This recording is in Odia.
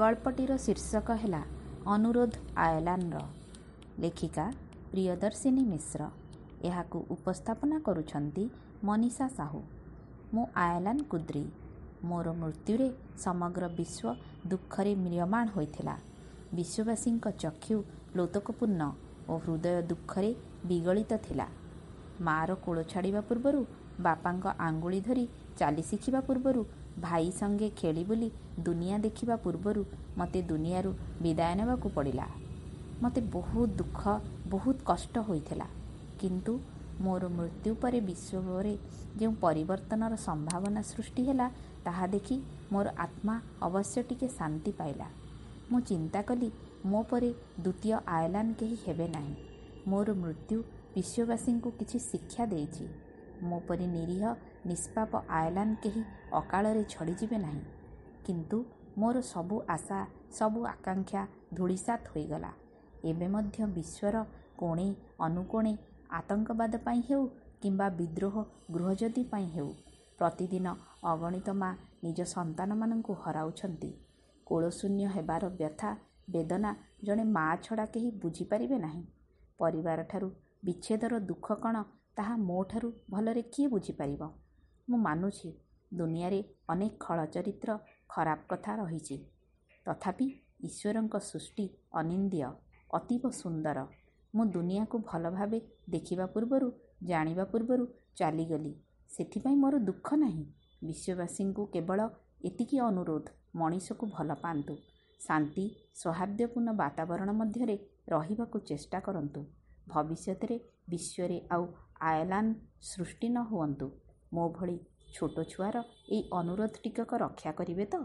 ଗଳ୍ପଟିର ଶୀର୍ଷକ ହେଲା ଅନୁରୋଧ ଆୟଲାନର ଲେଖିକା ପ୍ରିୟଦର୍ଶିନୀ ମିଶ୍ର। ଏହାକୁ ଉପସ୍ଥାପନା କରୁଛନ୍ତି ମନୀଷା ସାହୁ। ମୁଁ ଆୟଲାନ କୁଦ୍ରି। ମୋର ମୃତ୍ୟୁରେ ସମଗ୍ର ବିଶ୍ୱ ଦୁଃଖରେ ମ୍ରିୟମାଣ ହୋଇଥିଲା। ବିଶ୍ୱବାସୀଙ୍କ ଚକ୍ଷୁ ଲୋତକପୂର୍ଣ୍ଣ ଓ ହୃଦୟ ଦୁଃଖରେ ବିଗଳିତ ଥିଲା। ମା'ର କୋଳ ଛାଡ଼ିବା ପୂର୍ବରୁ ବାପାଙ୍କ ଆଙ୍ଗୁଳି ଧରି ଚାଲି ଶିଖିବା ପୂର୍ବରୁ ଭାଇ ସଙ୍ଗେ ଖେଳି ବୁଲି ଦୁନିଆ ଦେଖିବା ପୂର୍ବରୁ ମୋତେ ଦୁନିଆରୁ ବିଦାୟ ନେବାକୁ ପଡ଼ିଲା। ମୋତେ ବହୁତ ଦୁଃଖ ବହୁତ କଷ୍ଟ ହୋଇଥିଲା। କିନ୍ତୁ ମୋର ମୃତ୍ୟୁ ପରେ ବିଶ୍ୱରେ ଯେଉଁ ପରିବର୍ତ୍ତନର ସମ୍ଭାବନା ସୃଷ୍ଟି ହେଲା ତାହା ଦେଖି ମୋର ଆତ୍ମା ଅବଶ୍ୟ ଟିକେ ଶାନ୍ତି ପାଇଲା। ମୁଁ ଚିନ୍ତା କଲି ମୋ ପରେ ଦ୍ୱିତୀୟ ଆୟଲାନ କେହି ହେବେ ନାହିଁ। ମୋର ମୃତ୍ୟୁ ବିଶ୍ୱବାସୀଙ୍କୁ କିଛି ଶିକ୍ଷା ଦେଇଛି। ମୋ ପରି ନିରୀହ ନିଷ୍ପାପ ଆୟଲାନ କେହି ଅକାଳରେ ଝଡ଼ିଯିବେ ନାହିଁ। କିନ୍ତୁ ମୋର ସବୁ ଆଶା ସବୁ ଆକାଂକ୍ଷା ଧୂଳିସାତ ହୋଇଗଲା। ଏବେ ମଧ୍ୟ ବିଶ୍ୱର କୋଣେ ଅନୁକୋଣେ ଆତଙ୍କବାଦ ପାଇଁ ହେଉ କିମ୍ବା ବିଦ୍ରୋହ ଗୃହଜ୍ୟୋତି ପାଇଁ ହେଉ ପ୍ରତିଦିନ ଅଗଣିତ ମା ନିଜ ସନ୍ତାନମାନଙ୍କୁ ହରାଉଛନ୍ତି। କୋଳଶୂନ୍ୟ ହେବାର ବ୍ୟଥା ବେଦନା ଜଣେ ମା ଛଡ଼ା କେହି ବୁଝିପାରିବେ ନାହିଁ। ପରିବାରଠାରୁ ବିଚ୍ଛେଦର ଦୁଃଖ କ'ଣ ତାହା ମୋଠାରୁ ଭଲରେ କିଏ ବୁଝିପାରିବ? ମୁଁ ମାନୁଛି ଦୁନିଆରେ ଅନେକ ଖଳ ଚରିତ୍ର ଖରାପ କଥା ରହିଛି। ତଥାପି ଈଶ୍ୱରଙ୍କ ସୃଷ୍ଟି ଅନିନ୍ଦ୍ୟ ଅତୀବ ସୁନ୍ଦର। ମୁଁ ଦୁନିଆକୁ ଭଲ ଭାବେ ଦେଖିବା ପୂର୍ବରୁ ଜାଣିବା ପୂର୍ବରୁ ଚାଲିଗଲି। ସେଥିପାଇଁ ମୋର ଦୁଃଖ ନାହିଁ। ବିଶ୍ୱବାସୀଙ୍କୁ କେବଳ ଏତିକି ଅନୁରୋଧ ମଣିଷକୁ ଭଲ ପାଆନ୍ତୁ। ଶାନ୍ତି ସୌହାର୍ଦ୍ଦ୍ୟପୂର୍ଣ୍ଣ ବାତାବରଣ ମଧ୍ୟରେ ରହିବାକୁ ଚେଷ୍ଟା କରନ୍ତୁ। ଭବିଷ୍ୟତରେ ବିଶ୍ୱରେ ଆଉ ଆୟଲାନ ସୃଷ୍ଟି ନ ହୁଅନ୍ତୁ। ମୋ ଭଳି ଛୋଟ ଛୁଆର ଏଇ ଅନୁରୋଧ ଟିକକ ରକ୍ଷା କରିବେ ତ?